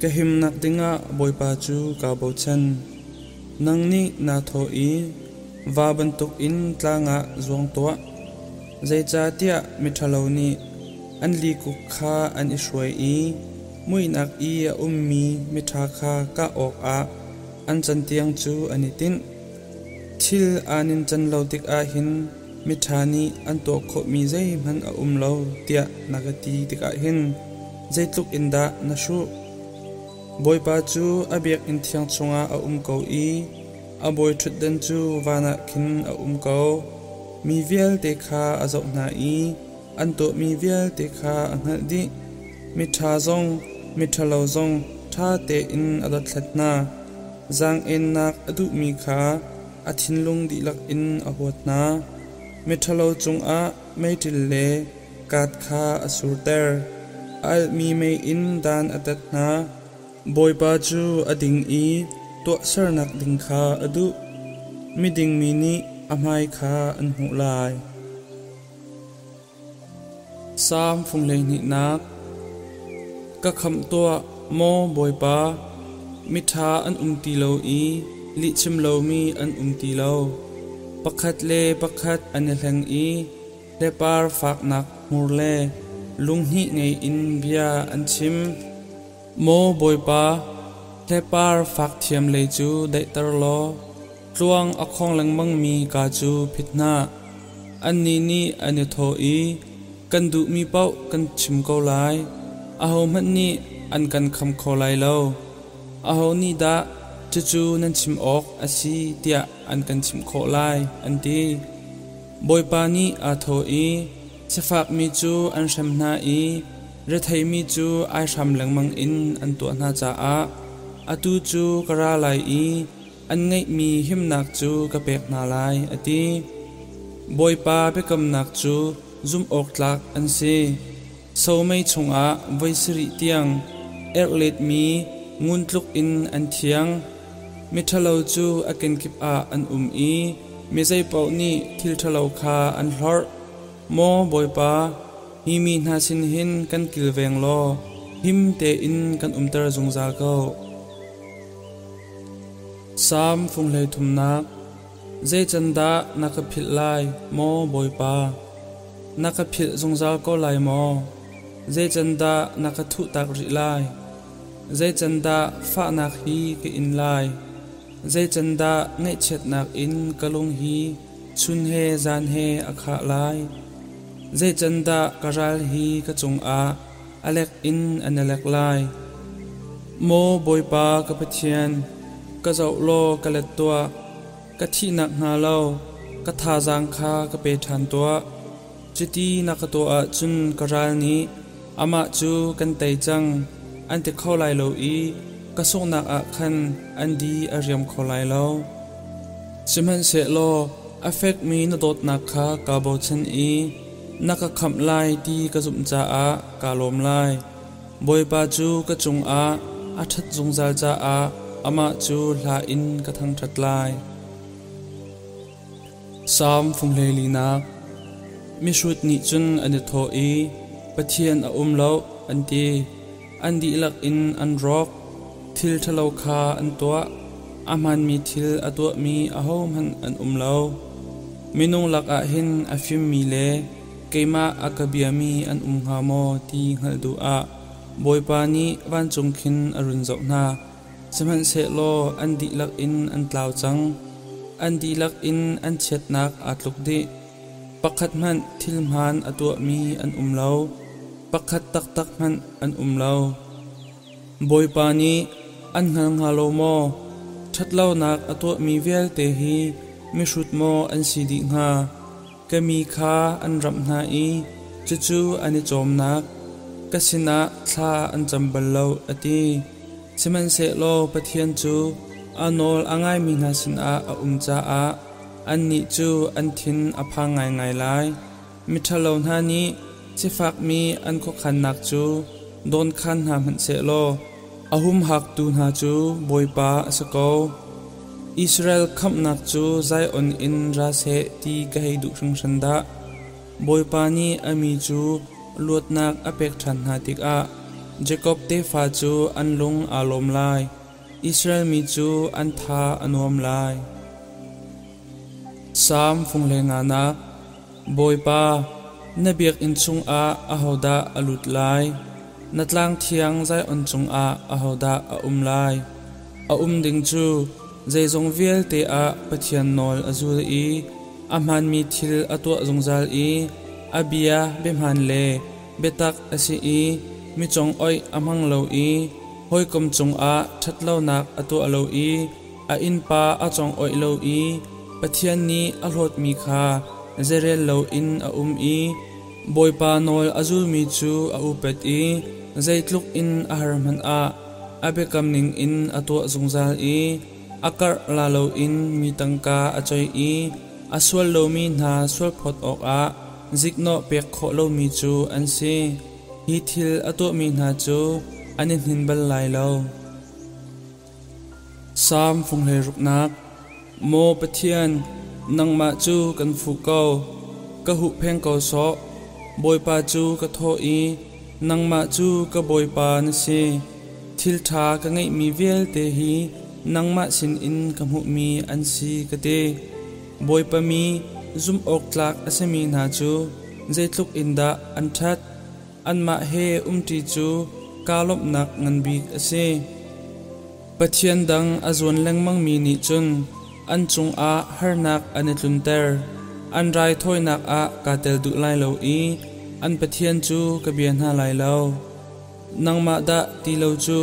ka him na tinga boy pa chu ka bo chan nang ni na tho i va ban tuk in tla nga zong to zai cha tia mi thalo ni an li ku kha an iswai i. Mui nak i a ummi mi tha kha ka ok a. An chan tiang chu ani tin. Thil anin chan lo tik a hin mi thani an to kho mi zai man a um lo tia nagati tik a hin. Zai tuk inda na shu. boy pa chu abiak in thiang chunga a um ko i. A boy thut den chu wana khin a um ko. Mi vial te kha a zau na i. An to mi vial te kha a nga di. Mi tha zong mi tha lo zong tha te in a da thlat na. Zang en nak adu mi kha. A thin lung di lak in a hot na. Mi tha lo chung a mai til le. Kat kha a sur ter. Al mi mei in dan atat na. Boy ba chu ading i to sar nak ding kha adu mi ding mi ni amai kha an hu lai. Sam phung le ni nak. Ka kham to mo boy ba. Mi tha an um ti lo i, li chim lo mi an um ti lo. Pakhat le pakhat an e hlang i, le par fak nak mur le. Lung hi ngei in bia an chim. Mo boy pa le par fak thiam le chu dai tar lo tluang akhong lang mang mi ka chu phitna an ni ni an tho i kan du mi pau kan chim ko lai a ho man ni an kan kham kho lai lo a ho ni da chu chu nan chim ok a si tia an kan chim kho lai an ti boy pa ni a tho i se fak mi chu an sham na i re thai mi chu ai sham lang mang in an to na cha a atu chu kara lai i an ngai mi him nak chu ka pek na lai ati boy pa pe kam nak chu zum ok tlak an se so mai chunga vaisri tiang erlet mi ngun tluk in an thiang mi thalo chu aken kip a an um i mi zai pau ni thil thalo kha an hlor mo boy pa hi mi na sin hin kan kil veng lo. Him te in kan umtar zung za ko. Sam phung lei thum na. Zai chanda naka phil lai mo boi pa. Naka phil zung za ko lai mo. Zai chanda naka thu tak ri lai. Zai chanda fa nak hi ke in lai. Zai chanda ngai chet nak in kalung hi. Chun he, zan he akha lai. Zai chanda karal hi ka chung a alek in analek lai mo boy pa ka pathian ka zau lo ka let tua ka thi nak nga lo ka tha jang kha ka pe than tua chiti na ka to a chun karal ni ama chu kan tai chang an te kho lai lo i ka sok nak a khan an di a riam kho lai lo siman se lo affect mi na dot nak kha ka bo chen i นักขับล่ที่กระสุมจ้าอากาลมไล่ยบอยปาจูกระจงอาอัฐจงจาจ้าอาอามาจูลาอินกระทังทัดไล่ยสามฟงเลลีนักมิชุดนิจุนอันทออีปะเทียนอุ่มเลาอันดีอันดีหลักอินอันรอกทิลทะเลาคาอันตัวอามันมีทิลอตัวมีอาหอมันอันอุมเลามินุงหลักอาหินอาฟิมมีเล keima akabiami an um nga mo ti ngal du a boy pa ni van chung khin arun zo na saman se lo an di lak in an tlaw chang an di lak in an chet nak atluk di pakhat man thil man atwa mi an um lo pakhat tak tak man an um lo boy pa ni an ngal nga lo mo that lo nak atwa mi vel te hi mi shut mo an si di nga กมีคาอันรับนาอีจู่ๆอันนี้จมนักกสินาท่าอันจำบัลเลวอดีสมันเสโลปะเทียนจูอันโอลอ่างไงมีนาสินอาอุมจ้าอาอันนี้จูอันทินอภังไงไงไลมิทะเลวนานี้สิฟักมีอันก็ขันนักจูโดนขันหามันเสโลอหุมหักตูนาจูบอยปาสกอ Israel kham nak chu zai on in ra se ti ka hei du sang sanda boipa ni ami chu luat nak apek than ha tik a. Jacob te fa chu an lung alom lai. Israel mi chu an tha anom lai. Sam phung le nga na. Boipa na biak in chung a ahoda alut lai. Natlang thiang zai on chung a ahoda a um lai. A um ding chu zai zong vial te a pathian nol azul i. Amhan mi thil atwa zongzal i. Abia bemhan le betak asi i. Mi chong oi amang lo i. Hoi kom chung a that lo nak atwa lo i. A in pa a chong oi lo i. Pathian ni a hlot mi kha. Zerel lo in a um i. Boipa nol azul mi chu a upet i. Zaitluk in a harman a. Abekam ning in atwa zongzal i. akar la lo in mi tangka achoi i aswal lo mi na swal phot ok a zikno pek kho lo mi chu an si hi thil ato mi na chu anin hin bal lai lo sam phung le ruk nak mo pathian nang ma chu kan fu ko ka hu pheng ko so boi pa chu ka tho i nang ma chu ka boi pa na si thil tha ka ngai mi vel te hi nang ma sin in kamu mi an si kate boy pa mi, zum ok tlak asami na chu. Zaitluk inda an that, an ma he umti chu. Kalop nak ngan bi ase pathian dang azon lengmang mi ni chun. An chung a harnak ane tlunter an rai thoi nak a katel du lai lo i. An pathian chu ka bian ha lai lo. Nang ma da ti lo chu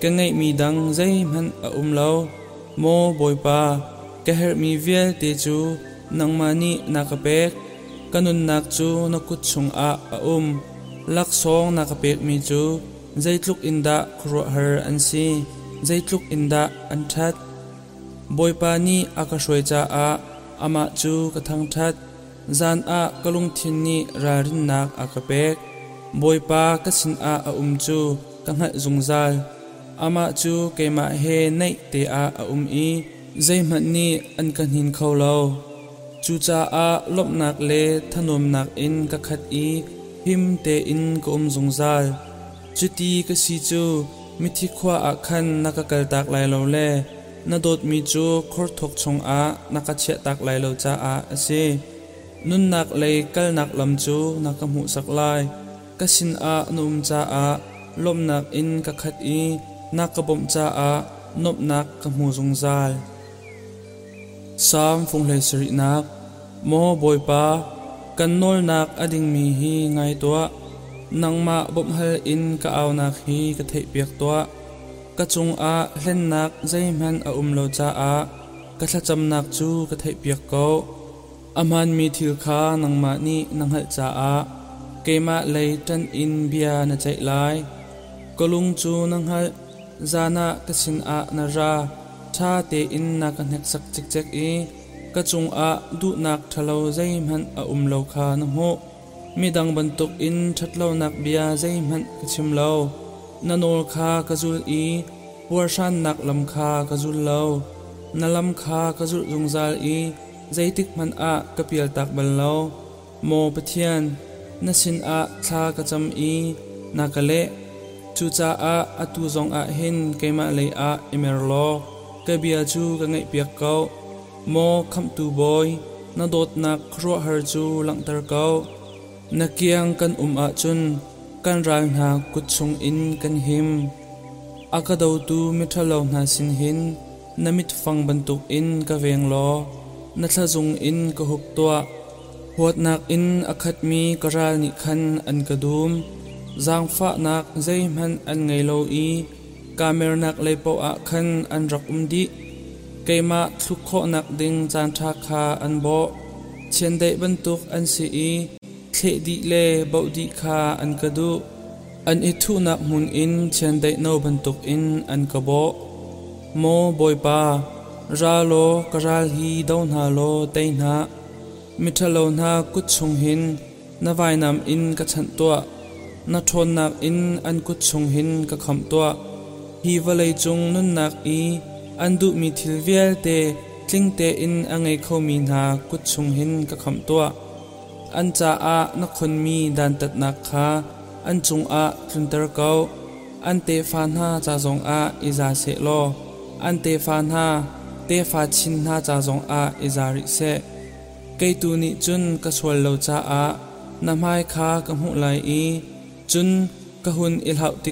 cái ngày mi đăng dây man ở um lâu mô boy pa cái her mi vial tê chú nang ma ni na ka pek. Kanun nak chu, na kut chung a a um. Lak song na ka pek mi chu. Zai inda khro her an si. Zai tluk inda an that. Boy pa ni aka shoi cha a ama chu ka thang that. Zan a kalung thin ni ra rin nak akapek boy pa ka sin a a um chu. Ka ngai zungzal ama chu keima he nei te a a um i. Zai man ni an kan hin kho lo. Chu cha a lop nak le, thanom nak in ka khat i. Him te in ko um zung zungzal chuti ka si chu mithi khwa a khan na ka kal tak lai lo le. Na dot mi chu khor thok chong a, na ka che tak lai lo cha a ase nun nak le kal nak lam chu, na ka mu sak lai. Ka sin a num cha a, lom nak in ka khat i nakabom cha a nop nak ka mu zung zal sam phung lei sri nak, mo boy pa kan nol nak ading mi hi ngai to nangma bom hal in ka aw nak hi ka thei piak to ka chung a hlen nak zai man a um lo cha a, ka thla cham nak chu ka thei piak ko, aman mi thil kha nangma ni nanghal cha a ma lei tan in bia na chai lai, kolung chu nang hal zana ka sin a na ra. Tha te in na ka nek sak chik chek e ka chung a du nak thalo zai man a um lo kha na mo mi dang ban tuk in thatlo nak bia zai man ka chim lo. Na nol kha ka zul e war shan nak lam kha ka zul lo. Na lam kha ka zul zung zal e zai tik man a ka pial tak ban lo. Mo pathian na sin a tha ka cham e na ka le. Chu cha a atu zong a hin keima le a emer lo ka bia chu ka ngai piak ko mo kham tu boy na dot na khro har chu lang tar ko na kiang kan um a chun kan ral na kut chung in kan him akadaw tu mithalo na sin hin na mit fang bantuk in ka veng lo na thazung in ka hup tua huat nak in akhat mi karal ni khan an kadum zang fa nak zai man an ngay lo i. Kamer nak le po a khan an rak um di. Keima thu kho nak ding chan tha kha an bo. Chen dei ban tuk an si i. Khe di le bau di kha an ka du. An i thu nak mun in, chen dei no ban tuk in an ka bo. Mo boy pa, ra lo ka ra hi dau na lo te na. Mithalo na kut chung hin, na vai nam in ka chan tua na thon nak in an kut chung hin ka kham to hi valai chung nun nak i an du mi thil vial te, tling te in angai kho mi na kut chung hin ka kham to an cha a na khon mi dan tat nak kha, an chung a trinter kau. An te fan ha cha zong a iza se lo. An te fan ha te fa chin ha cha zong a iza ri se. Cây tu ni chun ka swal lo cha a. Namai kha ka mu lai i. นักอีอันดุมีทิลเวียลเตทลิงเตอินอังไงเขามีนากุชงหินกระคำตัวอันจาอานักคนมีดันตัดนักคาอัน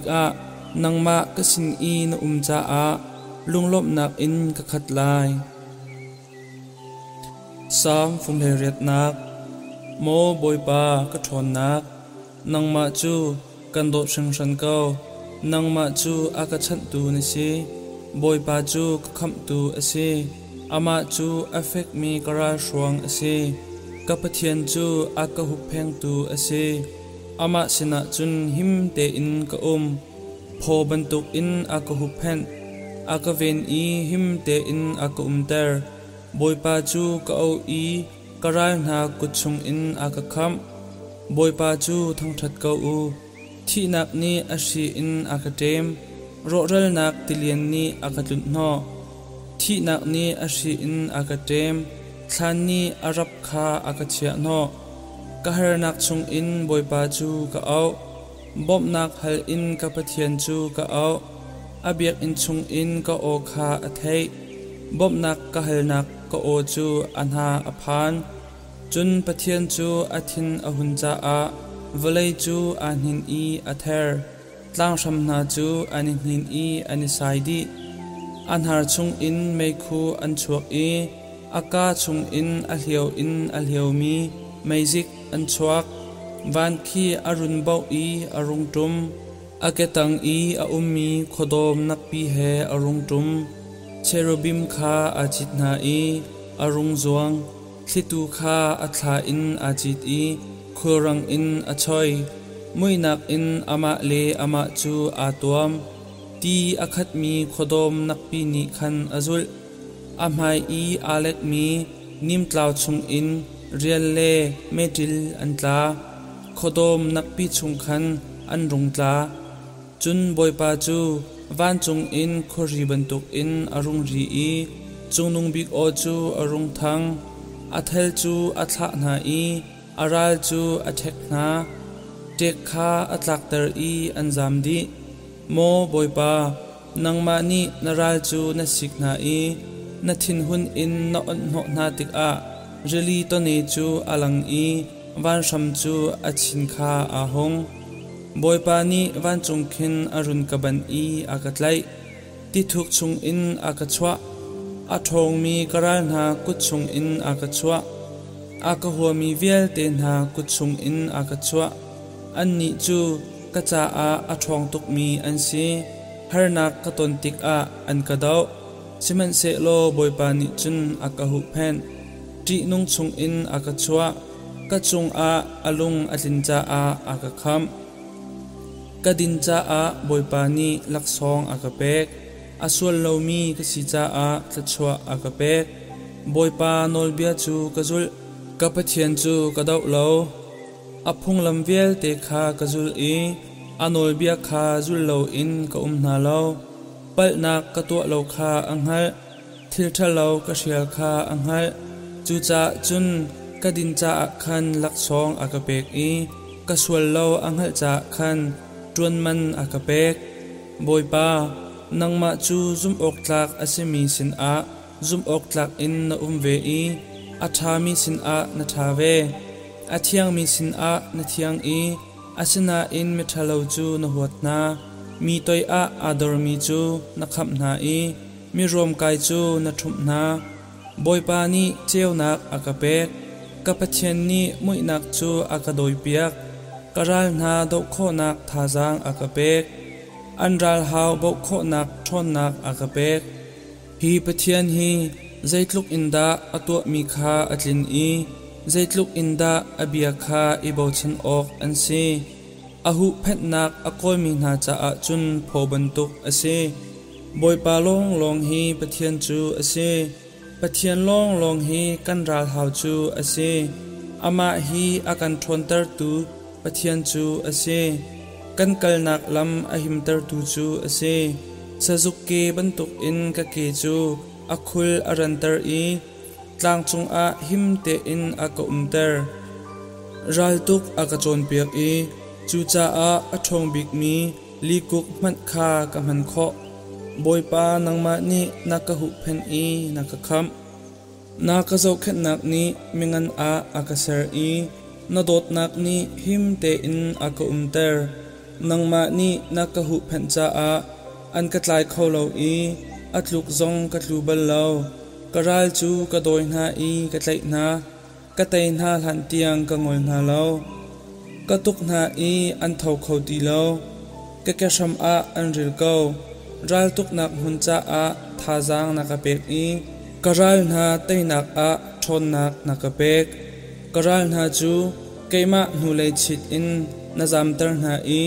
จงอา ทุนเตอร์เกาอันเตฟานฮาจาจงอาอิซาเซโลอันเตฟานฮาเตฟาชินฮาจาจงอาอิซาริเซเกตูนิจุนกะส ka hernak chung in boy pa chu ka au. Bomnak hal in ka pathian chu ka au. Abiak in chung in ka o kha a thei. Bomnak ka halnak ka o chu an ha a chun pathian chu a thin a hun cha a. Valei chu anhin i a ther. Tlang sham na chu an hin i an sai di. An chung in mei khu an chuak i. Aka chung in a hliau in a hliau mi. Mei zik อันชวักวันขี้อรุณเบาอีอรุงจุมอาเกตังอีอาุมมีขดอมนักปีเฮอรุงจุมเชโรบิมคาอาจิตนาอีอรุงจวงทิตูคาอัทาอินอาจิตอีคุรังอินอาชอยมุยนักอินอามาเลอามาจูอาตวมตีอาคัดมีขดอมนักปีนิคันอาจุลอามายอีอาเล็กมีนิมตลาวชุงอิน rial le metil an tla khodom nakpi chung khan an rung tla. Chun boy pa chu van chung in, khori ban tuk in, arung ri i. Chung nung bik o chu arung thang. Athel chu athla na i, aral chu athek na. Tek kha atlak ter i anzam di. Mo boy pa, nang ma ni naral chu na sik na i. Na thin hun in na on no na tik a reli to ne chu alang i, van sham chu achin kha a hong boipa ni van chung khin arun kaban i akatlai ti thuk chung in akachwa a thong mi karal na kut chung in akachwa aka huwa mi vial te na kuchung in aka chua. An ni chu ka cha a a thong tuk mi an si. Har na ka ton tik a an ka dau siman se lo boy pa ni chun aka hu phen ti nung chung in aka chua, ka chung a, alung atlin cha a aka kham, ka din cha a boy pa ni, lak song ka pek aswal lo mi, ka si cha a, tla chua aka pek boy pa nol bia chu ka zul, ka pathian chu ka dau lo, a phung lam vel te kha ka zul i anol bia kha zul lo in ka um na lo, pal na ka to lo kha ang hal, thil tha lo ka hrial kha จูจะจุนกดินจักขันลักชองอากาเปกอีกสวลเลาอังหจะขันจวนมันอากเปกบอยปานังมาจูซุมอกตลักอาศมีสินอาซุมอกตลักอินนาอุมเวอีอาทามีสินอานาทาเวอาเทียงมีสินอานาเทียงอีอาศนาอินเมทาเลจูนหัวนามีตัวอาอาดอร์มีจูนักขับนาอีมีรวมกายจูนัทุมนา boy pa ni cheu nak akapek kapathian ni mui nak chu akadoi piak karal na do kho nak thazang akapek anral hau bo kho nak thon nak akapek hi pathian hi zaitluk inda atua mi kha atlin i zaitluk inda abia kha ibo chan ok an si ahu phet nak akoi mi na cha a chun pho bantuk ase boi pa long long hi pathian chu ase ปะเทียนลองลองฮีกันราหาวจูอาเซอามาฮีอากันทวนเตอร์ตูปะเทียนจูอาเซกันกลนักลำอหิมเตอร์ตูจูอาเซสะจุกเกบันตุกอินกะเกจูอาคุลอรันเตอร์อีตลางจงอาหิมเตอินอากะอุมเตอร์ราลตุกอากะจนเปียกอีจูจ้าอาอทงบิกมีลีกุกมัดคากะมันเคาะ boy pa nang mani nakahupen i nakakam. Nakasaw kanak ni mingan a akasar i nadotnak ni himtein akaumter. Nang mani nakahupen sa a an katlay kolaw i at lukzong katlubal law. Karal chu kadoy na i katlay na katay na lantiyang kangol na law. Katuk na i antaw kaw di law. Kakasam a ang rilkaw. Ral tuk nak hun cha a tha jang na ka pek i karal na tai nak a thon nak na ka pek karal na chu keima nu le chit in na zam tar na i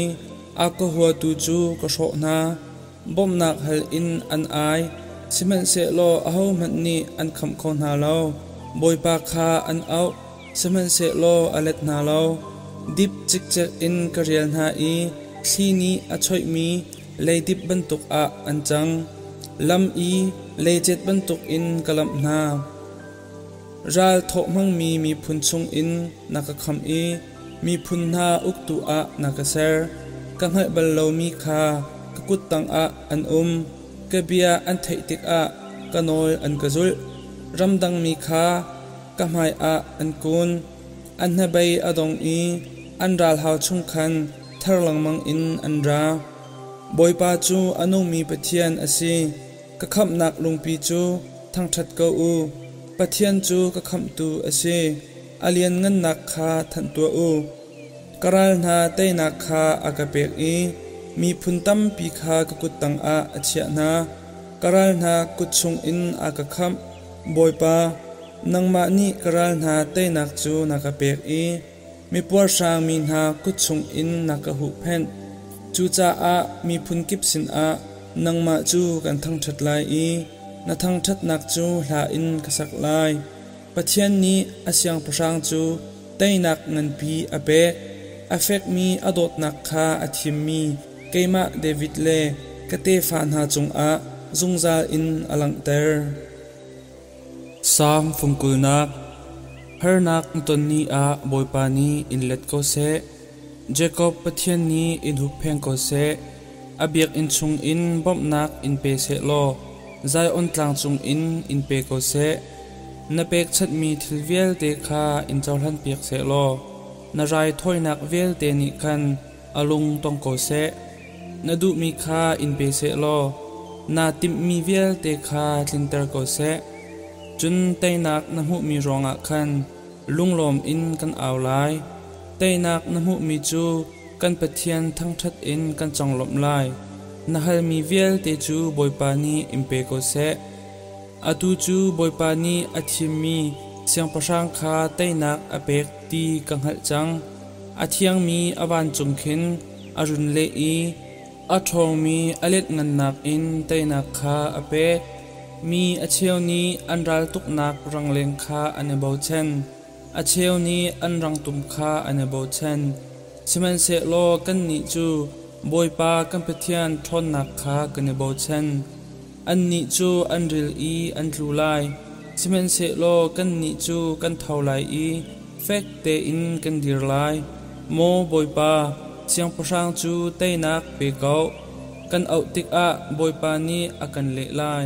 a ko hua tu chu ko sho na bom nak hal in an ai simen se lo aho man ni an kham kho na lo boi pa kha an au simen se lo alet na lo dip chik chek in karial na i thli ni a choi mi le dip bantuk a an chang lam i le chet bantuk in kalam na ral tho mang mi mi phun chung in naka kham i mi phun na uk tu a naka ser ka ngai bal lo mi kha ka kut tang a an um ka bia an thei tik a ka nol an ka zul ram dang mi kha ka mai a an kun an na bay adong i an ral hau chung khan thar lang mang in an ra boi pa chu anung mi pathian asi ka kham nak lung pi chu thang that ko u pathian chu ka kham tu asi alian ngan nak kha than tu u karal na te nak kha akapek i mi phun tam pi kha ka kut tang a achia na karal na kut chung in aka kham boi pa nangma ni karal na te nak chu nakapek i mi por sang mi na kut chung in naka hu phen chu cha a mi phun kip sin a nangma chu kan thang that lai i na thang that nak chu hla in kasak lai pathian ni asyang prasang chu tainak ngan pi ape affect mi adot nak kha athim mi keima david le kate fan ha chung a zungzal in alang ter sam fungkul nak her nak ton ni a boy pani in let ko se jacob pathian ni in hu pheng ko se abiak in chung in bom nak in pe se lo zai on tlang chung in in pe ko se na pek chat mi thilvial te kha in chawlhan piak se lo na rai thoi nak vel te ni khan alung tong ko se na du mi kha in pe se lo na tim mi vel te kha tlinter ko se chun tay nak na mu mi ronga khan lunglom in kan aw lai tay nak na mu mi chu kan pathian thang that in kan changlom lai na hal mi vel te chu boipa ni impe ko se atu chu boipa ni athim mi siang pasang kha tay nak apek ti kang hal chang athiang mi awan chung khin arun le i a thong mi alet ngan nak in tay nak kha apek mi a cheu ni an ral tuk nak rang leng kha ane bo chen a cheu ni an rang tum kha an bo chen. Siman se lo kan ni chu boi pa kan pathian thon nak kha kan bo chen. An ni chu an ril i an tlu lai. Siman se lo kan ni chu kan thau lai i. Fek te in kan dir lai. Mo boi pa siang pasang chu tay nak pe kau kan au tik a boi pa ni akan le lai.